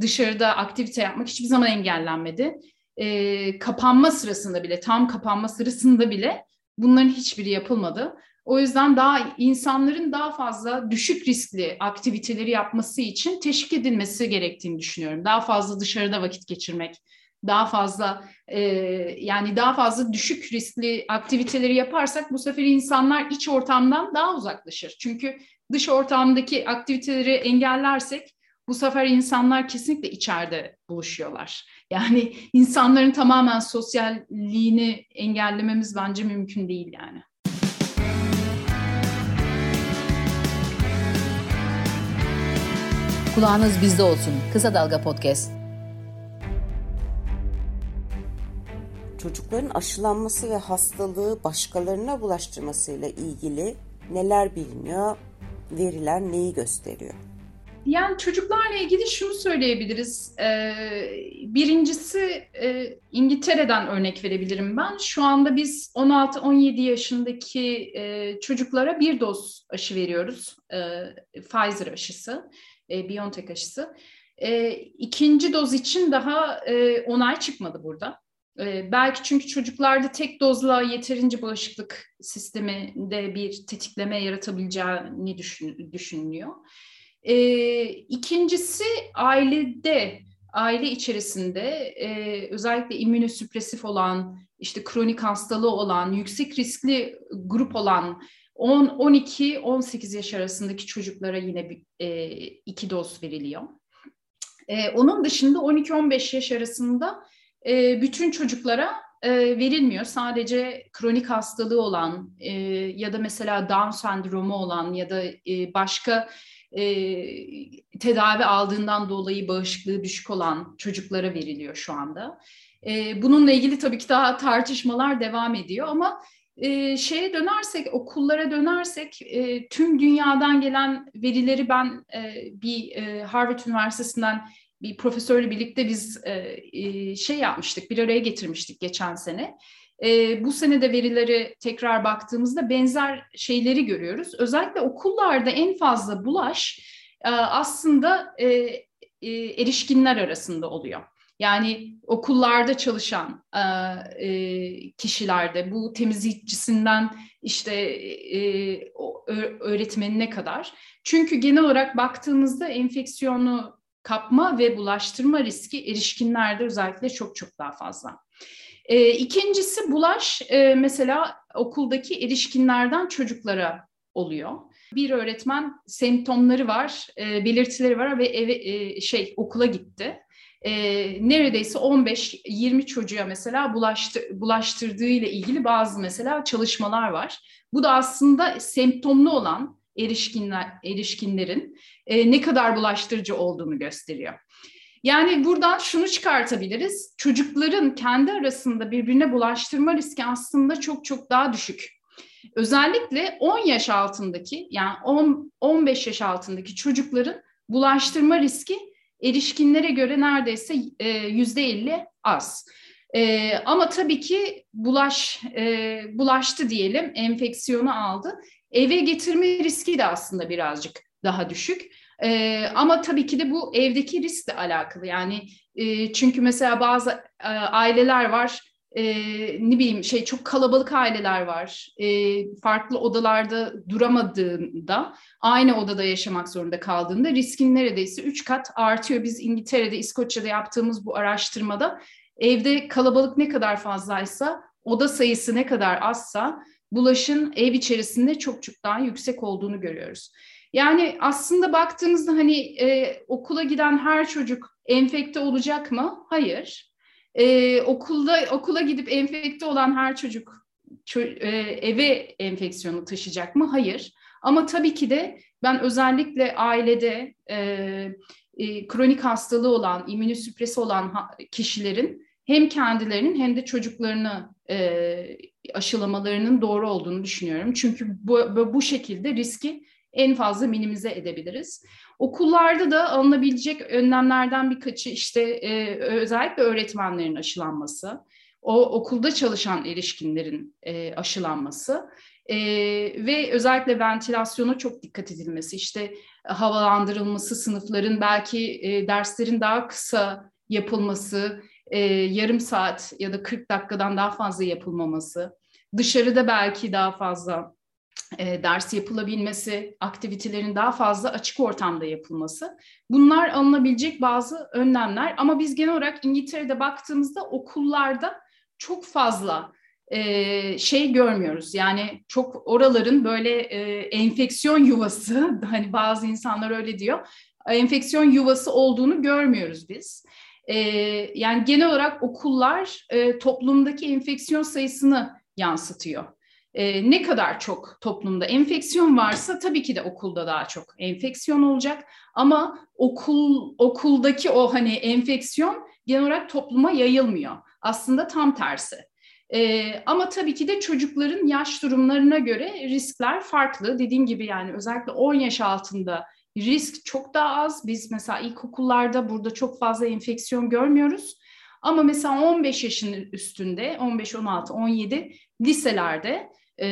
dışarıda aktivite yapmak hiçbir zaman engellenmedi. E, kapanma sırasında bile, tam kapanma sırasında bile bunların hiçbiri yapılmadı. O yüzden daha insanların daha fazla düşük riskli aktiviteleri yapması için teşvik edilmesi gerektiğini düşünüyorum. Daha fazla dışarıda vakit geçirmek, daha fazla e, yani daha fazla düşük riskli aktiviteleri yaparsak bu sefer insanlar iç ortamdan daha uzaklaşır. Çünkü dış ortamdaki aktiviteleri engellersek bu sefer insanlar kesinlikle içeride buluşuyorlar. Yani insanların tamamen sosyalliğini engellememiz bence mümkün değil yani. Kulağınız bizde olsun. Kısa Dalga Podcast. Çocukların aşılanması ve hastalığı başkalarına bulaştırmasıyla ilgili neler biliniyor? Veriler neyi gösteriyor? Yani çocuklarla ilgili şunu söyleyebiliriz. Ee, birincisi e, İngiltere'den örnek verebilirim ben. Şu anda biz 16-17 yaşındaki e, çocuklara bir doz aşı veriyoruz. E, Pfizer aşısı, BioNTech aşısı. İkinci doz için daha onay çıkmadı burada. belki çünkü çocuklarda tek dozla yeterince bağışıklık sisteminde bir tetikleme yaratabileceğini düşün, düşünülüyor. E, ikincisi ailede, aile içerisinde e, özellikle immünosüpresif olan, işte kronik hastalığı olan, yüksek riskli grup olan 10, 12, 18 yaş arasındaki çocuklara yine bir, e, iki doz veriliyor. E, onun dışında 12-15 yaş arasında e, bütün çocuklara e, verilmiyor. Sadece kronik hastalığı olan e, ya da mesela Down sendromu olan ya da e, başka e, tedavi aldığından dolayı bağışıklığı düşük olan çocuklara veriliyor şu anda. E, bununla ilgili tabii ki daha tartışmalar devam ediyor ama e, şeye dönersek, okullara dönersek e, tüm dünyadan gelen verileri ben e, bir e, Harvard Üniversitesi'nden bir profesörle birlikte biz e, e, şey yapmıştık, bir araya getirmiştik geçen sene. E, bu sene de verileri tekrar baktığımızda benzer şeyleri görüyoruz. Özellikle okullarda en fazla bulaş e, aslında e, e, erişkinler arasında oluyor. Yani okullarda çalışan e, kişilerde bu temizlikçisinden işte e, öğretmenine kadar. Çünkü genel olarak baktığımızda enfeksiyonu kapma ve bulaştırma riski erişkinlerde özellikle çok çok daha fazla. E, ikincisi bulaş e, mesela okuldaki erişkinlerden çocuklara oluyor. Bir öğretmen semptomları var, e, belirtileri var ve eve e, şey okula gitti. E, neredeyse 15-20 çocuğa mesela bulaştı, bulaştırdığı ile ilgili bazı mesela çalışmalar var. Bu da aslında semptomlu olan erişkinler erişkinlerin e, ne kadar bulaştırıcı olduğunu gösteriyor. Yani buradan şunu çıkartabiliriz. Çocukların kendi arasında birbirine bulaştırma riski aslında çok çok daha düşük. Özellikle 10 yaş altındaki yani 10 15 yaş altındaki çocukların bulaştırma riski erişkinlere göre neredeyse e, yüzde 50 az. E, ama tabii ki bulaş e, bulaştı diyelim, enfeksiyonu aldı. Eve getirme riski de aslında birazcık daha düşük. E, ama tabii ki de bu evdeki riskle alakalı. Yani e, çünkü mesela bazı e, aileler var e, ne bileyim şey çok kalabalık aileler var. E, farklı odalarda duramadığında aynı odada yaşamak zorunda kaldığında riskin neredeyse üç kat artıyor. Biz İngiltere'de, İskoçya'da yaptığımız bu araştırmada evde kalabalık ne kadar fazlaysa, oda sayısı ne kadar azsa bulaşın ev içerisinde çok çok daha yüksek olduğunu görüyoruz. Yani aslında baktığımızda hani e, okula giden her çocuk enfekte olacak mı? Hayır. E, okulda okula gidip enfekte olan her çocuk ço e, eve enfeksiyonu taşıyacak mı? Hayır. Ama tabii ki de ben özellikle ailede e, e, kronik hastalığı olan, immünosüpresi olan kişilerin hem kendilerinin hem de çocuklarını e, aşılamalarının doğru olduğunu düşünüyorum. Çünkü bu, bu şekilde riski en fazla minimize edebiliriz. Okullarda da alınabilecek önlemlerden birkaçı işte e, özellikle öğretmenlerin aşılanması, o okulda çalışan erişkinlerin e, aşılanması e, ve özellikle ventilasyona çok dikkat edilmesi, işte havalandırılması, sınıfların belki e, derslerin daha kısa yapılması, e, yarım saat ya da 40 dakikadan daha fazla yapılmaması, dışarıda belki daha fazla e, ders yapılabilmesi, aktivitelerin daha fazla açık ortamda yapılması. Bunlar alınabilecek bazı önlemler ama biz genel olarak İngiltere'de baktığımızda okullarda çok fazla e, şey görmüyoruz. Yani çok oraların böyle e, enfeksiyon yuvası, hani bazı insanlar öyle diyor, enfeksiyon yuvası olduğunu görmüyoruz biz. E, yani genel olarak okullar e, toplumdaki enfeksiyon sayısını yansıtıyor. E, ne kadar çok toplumda enfeksiyon varsa tabii ki de okulda daha çok enfeksiyon olacak. Ama okul okuldaki o hani enfeksiyon genel olarak topluma yayılmıyor. Aslında tam tersi. E, ama tabii ki de çocukların yaş durumlarına göre riskler farklı. Dediğim gibi yani özellikle 10 yaş altında risk çok daha az. Biz mesela ilkokullarda burada çok fazla enfeksiyon görmüyoruz. Ama mesela 15 yaşın üstünde, 15, 16, 17 liselerde e,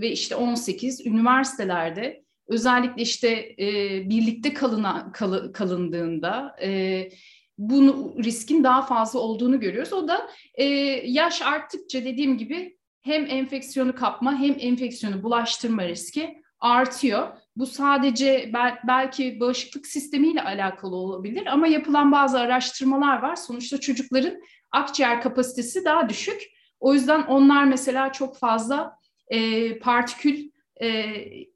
ve işte 18 üniversitelerde özellikle işte e, birlikte kalına, kal, kalındığında e, bunu riskin daha fazla olduğunu görüyoruz. O da e, yaş arttıkça dediğim gibi hem enfeksiyonu kapma hem enfeksiyonu bulaştırma riski artıyor. Bu sadece bel- belki bağışıklık sistemiyle alakalı olabilir ama yapılan bazı araştırmalar var. Sonuçta çocukların akciğer kapasitesi daha düşük. O yüzden onlar mesela çok fazla e, partikül e,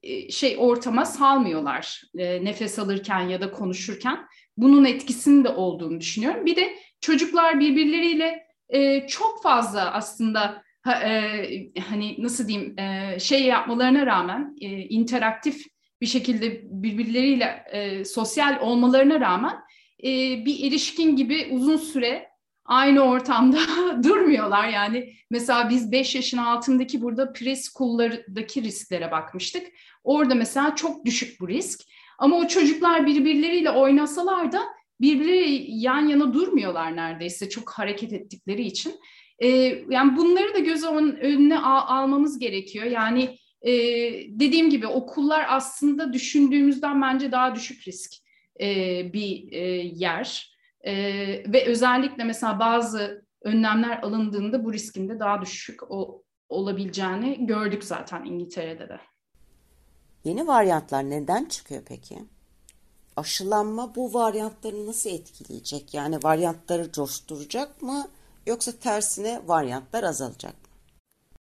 e, şey ortama salmıyorlar e, nefes alırken ya da konuşurken. Bunun etkisinin de olduğunu düşünüyorum. Bir de çocuklar birbirleriyle e, çok fazla aslında ha, e, hani nasıl diyeyim e, şey yapmalarına rağmen e, interaktif bir şekilde birbirleriyle e, sosyal olmalarına rağmen e, bir erişkin gibi uzun süre aynı ortamda durmuyorlar. Yani mesela biz 5 yaşın altındaki burada preschool'lardaki risklere bakmıştık. Orada mesela çok düşük bu risk. Ama o çocuklar birbirleriyle oynasalar da birbirleri yan yana durmuyorlar neredeyse çok hareket ettikleri için. Ee, yani bunları da göz önüne al- almamız gerekiyor. Yani e, dediğim gibi okullar aslında düşündüğümüzden bence daha düşük risk e, bir e, yer. E, ve özellikle mesela bazı önlemler alındığında bu riskin de daha düşük o, olabileceğini gördük zaten İngiltere'de de. Yeni varyantlar neden çıkıyor peki? Aşılanma bu varyantları nasıl etkileyecek? Yani varyantları coşturacak mı yoksa tersine varyantlar azalacak mı?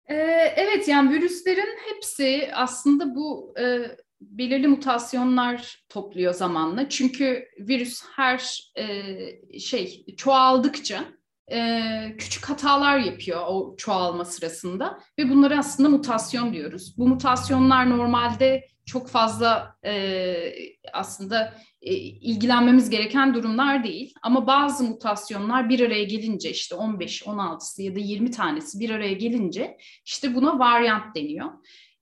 Ee, evet yani virüslerin hepsi aslında bu e, belirli mutasyonlar topluyor zamanla. Çünkü virüs her e, şey çoğaldıkça e, küçük hatalar yapıyor o çoğalma sırasında ve bunları aslında mutasyon diyoruz. Bu mutasyonlar normalde çok fazla e, aslında e, ilgilenmemiz gereken durumlar değil. Ama bazı mutasyonlar bir araya gelince işte 15, 16'sı ya da 20 tanesi bir araya gelince işte buna varyant deniyor.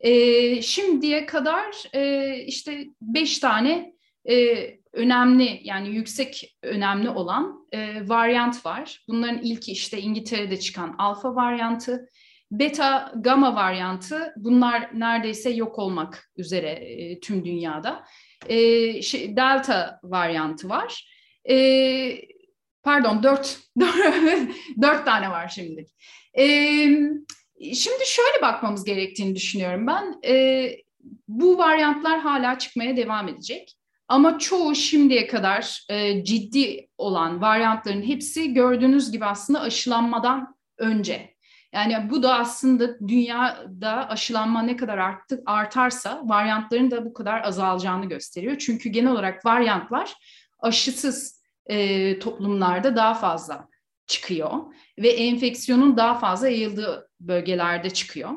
E, şimdiye kadar e, işte 5 tane e, önemli yani yüksek önemli olan e, varyant var. Bunların ilki işte İngiltere'de çıkan alfa varyantı, beta gamma varyantı bunlar neredeyse yok olmak üzere e, tüm dünyada. E, şey, delta varyantı var. E, pardon dört, dört tane var şimdilik. E, şimdi şöyle bakmamız gerektiğini düşünüyorum ben. E, bu varyantlar hala çıkmaya devam edecek. Ama çoğu şimdiye kadar e, ciddi olan varyantların hepsi gördüğünüz gibi aslında aşılanmadan önce. Yani bu da aslında dünyada aşılanma ne kadar arttı, artarsa varyantların da bu kadar azalacağını gösteriyor. Çünkü genel olarak varyantlar aşısız e, toplumlarda daha fazla çıkıyor ve enfeksiyonun daha fazla yayıldığı bölgelerde çıkıyor.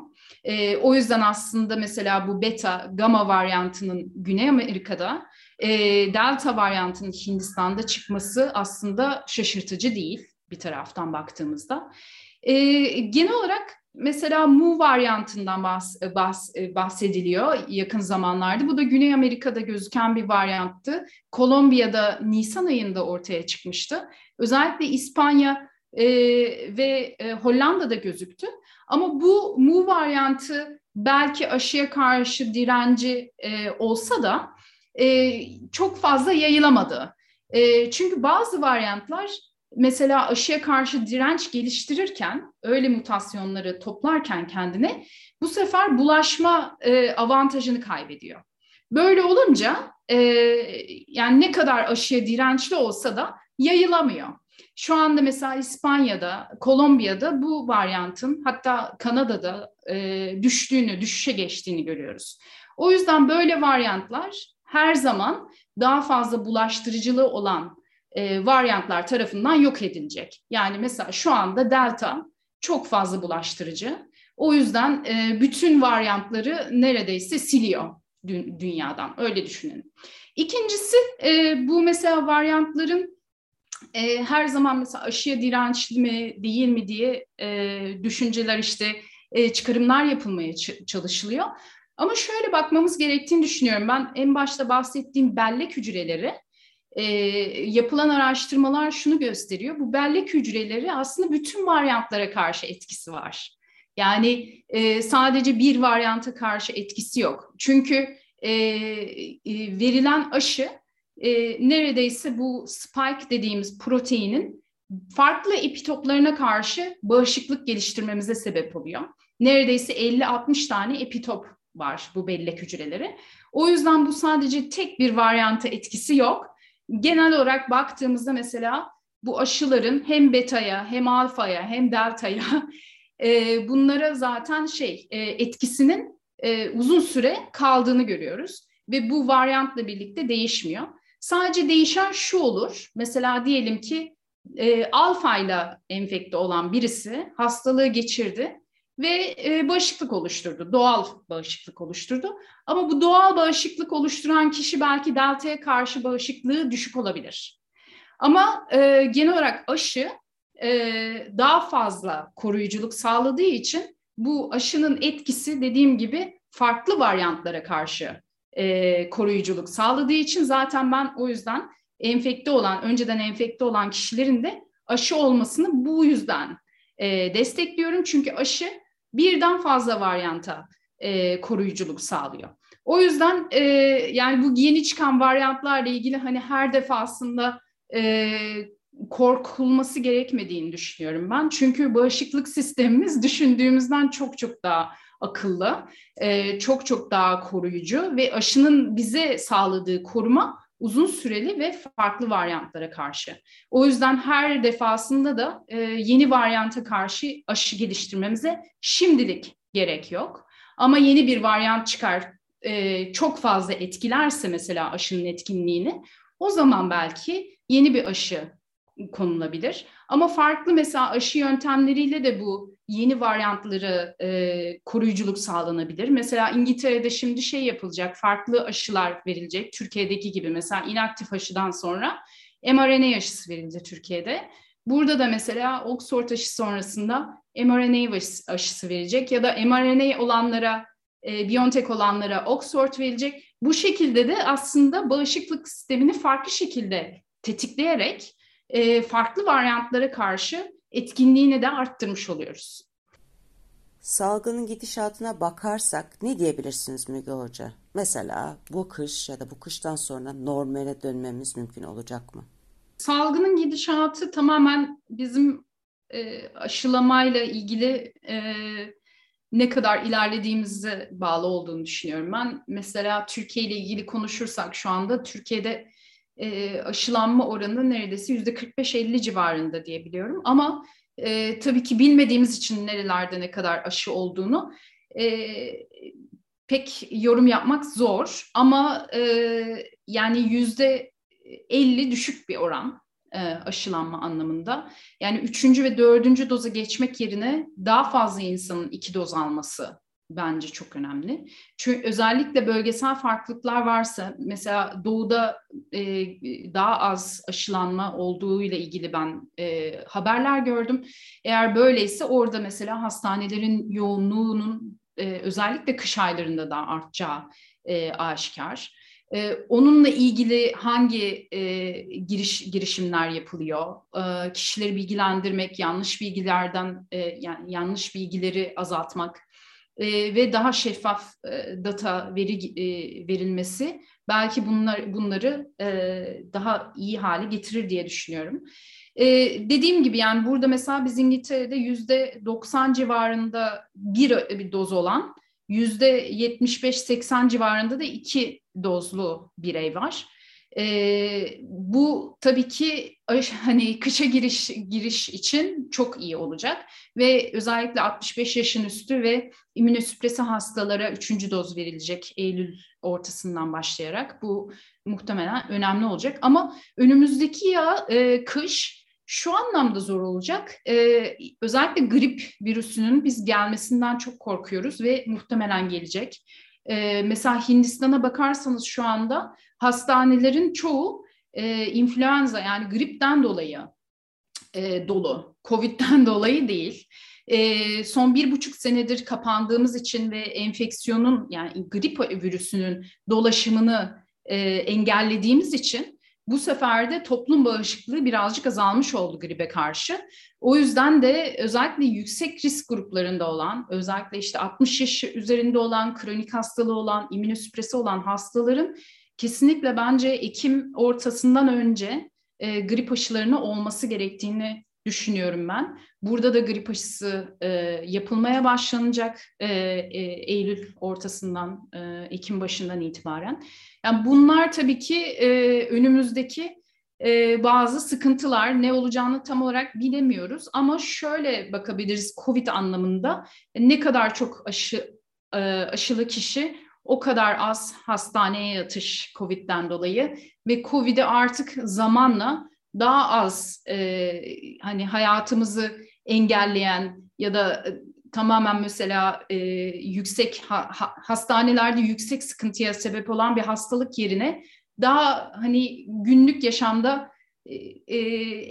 E, o yüzden aslında mesela bu beta, gamma varyantının Güney Amerika'da, e, delta varyantının Hindistan'da çıkması aslında şaşırtıcı değil bir taraftan baktığımızda. E, genel olarak mesela Mu varyantından bahs, bahs, bahsediliyor yakın zamanlarda. Bu da Güney Amerika'da gözüken bir varyanttı. Kolombiya'da Nisan ayında ortaya çıkmıştı. Özellikle İspanya e, ve e, Hollanda'da gözüktü. Ama bu Mu varyantı belki aşıya karşı direnci e, olsa da e, çok fazla yayılamadı. E, çünkü bazı varyantlar mesela aşıya karşı direnç geliştirirken, öyle mutasyonları toplarken kendine bu sefer bulaşma e, avantajını kaybediyor. Böyle olunca e, yani ne kadar aşıya dirençli olsa da yayılamıyor. Şu anda mesela İspanya'da, Kolombiya'da bu varyantın hatta Kanada'da e, düştüğünü, düşüşe geçtiğini görüyoruz. O yüzden böyle varyantlar her zaman daha fazla bulaştırıcılığı olan e, varyantlar tarafından yok edilecek. Yani mesela şu anda delta çok fazla bulaştırıcı. O yüzden e, bütün varyantları neredeyse siliyor dü- dünyadan. Öyle düşünün. İkincisi e, bu mesela varyantların e, her zaman mesela aşıya dirençli mi değil mi diye e, düşünceler işte e, çıkarımlar yapılmaya ç- çalışılıyor. Ama şöyle bakmamız gerektiğini düşünüyorum. Ben en başta bahsettiğim bellek hücreleri e, yapılan araştırmalar şunu gösteriyor. Bu bellek hücreleri aslında bütün varyantlara karşı etkisi var. Yani e, sadece bir varyanta karşı etkisi yok. Çünkü e, e, verilen aşı e, neredeyse bu spike dediğimiz proteinin farklı epitoplarına karşı bağışıklık geliştirmemize sebep oluyor. Neredeyse 50-60 tane epitop var bu bellek hücreleri. O yüzden bu sadece tek bir varyanta etkisi yok genel olarak baktığımızda mesela bu aşıların hem beta'ya hem alfaya hem delta'ya e, bunlara zaten şey e, etkisinin e, uzun süre kaldığını görüyoruz ve bu varyantla birlikte değişmiyor. Sadece değişen şu olur. Mesela diyelim ki e, alfa ile enfekte olan birisi hastalığı geçirdi ve e, bağışıklık oluşturdu. Doğal bağışıklık oluşturdu. Ama bu doğal bağışıklık oluşturan kişi belki delta'ya karşı bağışıklığı düşük olabilir. Ama e, genel olarak aşı e, daha fazla koruyuculuk sağladığı için bu aşının etkisi dediğim gibi farklı varyantlara karşı e, koruyuculuk sağladığı için zaten ben o yüzden enfekte olan, önceden enfekte olan kişilerin de aşı olmasını bu yüzden e, destekliyorum. Çünkü aşı birden fazla varyanta e, koruyuculuk sağlıyor. O yüzden e, yani bu yeni çıkan varyantlarla ilgili hani her defasında e, korkulması gerekmediğini düşünüyorum ben. Çünkü bağışıklık sistemimiz düşündüğümüzden çok çok daha akıllı, e, çok çok daha koruyucu ve aşının bize sağladığı koruma uzun süreli ve farklı varyantlara karşı. O yüzden her defasında da e, yeni varyanta karşı aşı geliştirmemize şimdilik gerek yok. Ama yeni bir varyant çıkar e, çok fazla etkilerse mesela aşının etkinliğini o zaman belki yeni bir aşı konulabilir. Ama farklı mesela aşı yöntemleriyle de bu yeni varyantları e, koruyuculuk sağlanabilir. Mesela İngiltere'de şimdi şey yapılacak, farklı aşılar verilecek. Türkiye'deki gibi mesela inaktif aşıdan sonra mRNA aşısı verildi Türkiye'de. Burada da mesela Oxford aşı sonrasında mRNA aşısı verecek ya da mRNA olanlara, e, BioNTech olanlara Oxford verecek. Bu şekilde de aslında bağışıklık sistemini farklı şekilde tetikleyerek e, farklı varyantlara karşı etkinliğini de arttırmış oluyoruz. Salgının gidişatına bakarsak ne diyebilirsiniz Müge Hoca? Mesela bu kış ya da bu kıştan sonra normale dönmemiz mümkün olacak mı? Salgının gidişatı tamamen bizim e, aşılamayla ilgili e, ne kadar ilerlediğimize bağlı olduğunu düşünüyorum ben. Mesela Türkiye ile ilgili konuşursak şu anda e, aşılanma oranı neredeyse yüzde 45-50 civarında diyebiliyorum. Ama e, tabii ki bilmediğimiz için nerelerde ne kadar aşı olduğunu e, pek yorum yapmak zor ama e, yani yüzde 50 düşük bir oran e, aşılanma anlamında. Yani üçüncü ve dördüncü doza geçmek yerine daha fazla insanın iki doz alması bence çok önemli. Çünkü özellikle bölgesel farklılıklar varsa mesela doğuda e, daha az aşılanma olduğu ile ilgili ben e, haberler gördüm. Eğer böyleyse orada mesela hastanelerin yoğunluğunun e, özellikle kış aylarında da artacağı e, aşikar. Ee, onunla ilgili hangi e, giriş girişimler yapılıyor? Ee, kişileri bilgilendirmek, yanlış bilgilerden e, yani yanlış bilgileri azaltmak e, ve daha şeffaf e, data veri e, verilmesi belki bunlar bunları e, daha iyi hale getirir diye düşünüyorum. E, dediğim gibi yani burada mesela biz İngiltere'de yüzde 90 civarında bir, bir doz olan yüzde 75-80 civarında da iki dozlu birey var. E, bu tabii ki hani kışa giriş giriş için çok iyi olacak ve özellikle 65 yaşın üstü ve immünosüpresi hastalara üçüncü doz verilecek Eylül ortasından başlayarak bu muhtemelen önemli olacak. Ama önümüzdeki ya e, kış şu anlamda zor olacak. Ee, özellikle grip virüsünün biz gelmesinden çok korkuyoruz ve muhtemelen gelecek. Ee, mesela Hindistan'a bakarsanız şu anda hastanelerin çoğu e, influenza yani gripten dolayı e, dolu. Covid'den dolayı değil. E, son bir buçuk senedir kapandığımız için ve enfeksiyonun yani grip virüsünün dolaşımını e, engellediğimiz için bu sefer de toplum bağışıklığı birazcık azalmış oldu gribe karşı. O yüzden de özellikle yüksek risk gruplarında olan, özellikle işte 60 yaş üzerinde olan, kronik hastalığı olan, immünosüpresi olan hastaların kesinlikle bence Ekim ortasından önce e, grip aşılarını olması gerektiğini düşünüyorum ben. Burada da grip aşısı e, yapılmaya başlanacak e, e, Eylül ortasından, e, Ekim başından itibaren. Yani bunlar tabii ki e, önümüzdeki e, bazı sıkıntılar ne olacağını tam olarak bilemiyoruz. Ama şöyle bakabiliriz COVID anlamında ne kadar çok aşı e, aşılı kişi o kadar az hastaneye yatış COVID'den dolayı ve COVID'i artık zamanla daha az e, hani hayatımızı engelleyen ya da e, tamamen mesela e, yüksek ha, ha, hastanelerde yüksek sıkıntıya sebep olan bir hastalık yerine daha hani günlük yaşamda e, e,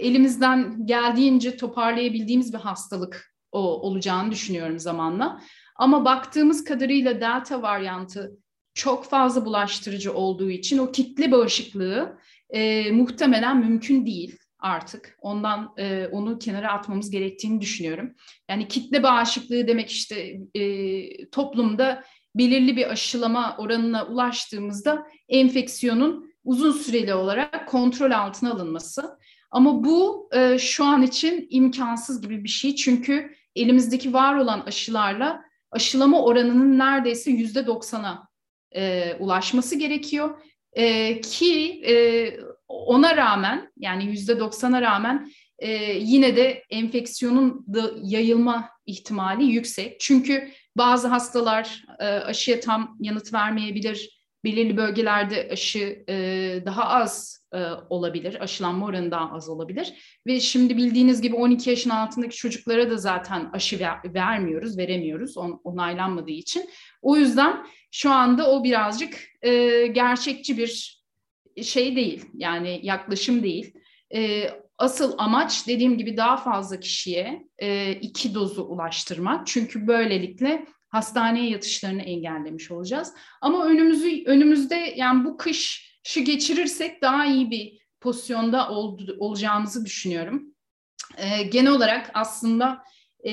elimizden geldiğince toparlayabildiğimiz bir hastalık o, olacağını düşünüyorum zamanla. Ama baktığımız kadarıyla delta varyantı çok fazla bulaştırıcı olduğu için o kitle bağışıklığı e, muhtemelen mümkün değil artık. Ondan e, onu kenara atmamız gerektiğini düşünüyorum. Yani kitle bağışıklığı demek işte e, toplumda belirli bir aşılama oranına ulaştığımızda enfeksiyonun uzun süreli olarak kontrol altına alınması. Ama bu e, şu an için imkansız gibi bir şey çünkü elimizdeki var olan aşılarla aşılama oranının neredeyse yüzde doksana e, ulaşması gerekiyor e, ki e, ona rağmen yani yüzde doksana rağmen e, yine de enfeksiyonun da yayılma ihtimali yüksek. Çünkü bazı hastalar e, aşıya tam yanıt vermeyebilir. Belirli bölgelerde aşı e, daha az e, olabilir, aşılanma oranı daha az olabilir. Ve şimdi bildiğiniz gibi 12 yaşın altındaki çocuklara da zaten aşı ver, vermiyoruz, veremiyoruz on, onaylanmadığı için. O yüzden şu anda o birazcık e, gerçekçi bir şey değil, yani yaklaşım değil. E, asıl amaç dediğim gibi daha fazla kişiye e, iki dozu ulaştırmak. Çünkü böylelikle hastaneye yatışlarını engellemiş olacağız. Ama önümüzü önümüzde yani bu kış şu geçirirsek daha iyi bir pozisyonda ol, olacağımızı düşünüyorum. E, genel olarak aslında e,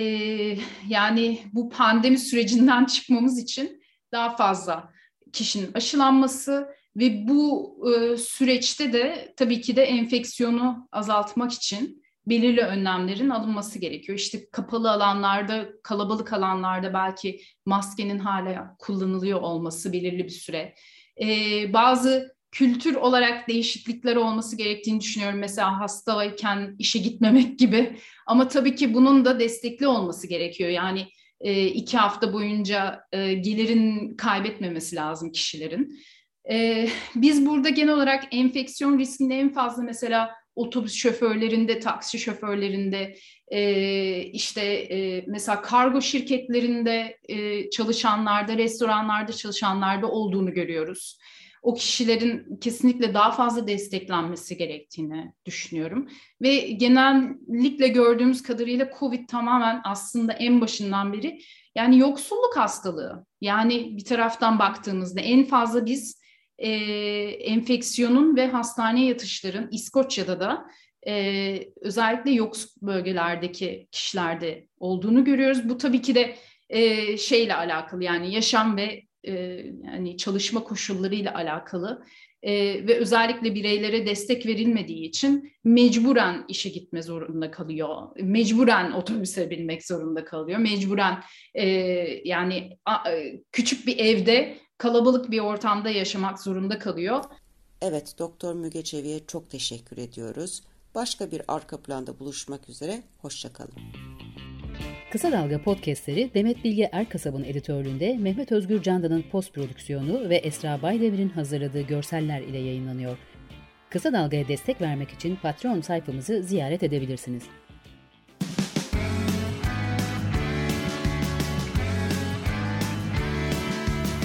yani bu pandemi sürecinden çıkmamız için daha fazla kişinin aşılanması ve bu e, süreçte de tabii ki de enfeksiyonu azaltmak için belirli önlemlerin alınması gerekiyor. İşte kapalı alanlarda, kalabalık alanlarda belki maskenin hala kullanılıyor olması belirli bir süre. Ee, bazı kültür olarak değişiklikler olması gerektiğini düşünüyorum. Mesela hastayken işe gitmemek gibi. Ama tabii ki bunun da destekli olması gerekiyor. Yani e, iki hafta boyunca e, gelirin kaybetmemesi lazım kişilerin. E, biz burada genel olarak enfeksiyon riskinde en fazla mesela otobüs şoförlerinde, taksi şoförlerinde, e, işte e, mesela kargo şirketlerinde e, çalışanlarda, restoranlarda çalışanlarda olduğunu görüyoruz. O kişilerin kesinlikle daha fazla desteklenmesi gerektiğini düşünüyorum. Ve genellikle gördüğümüz kadarıyla COVID tamamen aslında en başından beri yani yoksulluk hastalığı. Yani bir taraftan baktığımızda en fazla biz e, enfeksiyonun ve hastane yatışların İskoçya'da da e, özellikle yoksul bölgelerdeki kişilerde olduğunu görüyoruz. Bu tabii ki de e, şeyle alakalı yani yaşam ve e, yani çalışma koşullarıyla alakalı e, ve özellikle bireylere destek verilmediği için mecburen işe gitme zorunda kalıyor. Mecburen otobüse binmek zorunda kalıyor. Mecburen e, yani a, e, küçük bir evde kalabalık bir ortamda yaşamak zorunda kalıyor. Evet, Doktor Müge Çevi'ye çok teşekkür ediyoruz. Başka bir arka planda buluşmak üzere, hoşçakalın. Kısa Dalga podcastleri Demet Bilge Erkasab'ın editörlüğünde Mehmet Özgür Candan'ın post prodüksiyonu ve Esra Baydemir'in hazırladığı görseller ile yayınlanıyor. Kısa Dalga'ya destek vermek için Patreon sayfamızı ziyaret edebilirsiniz.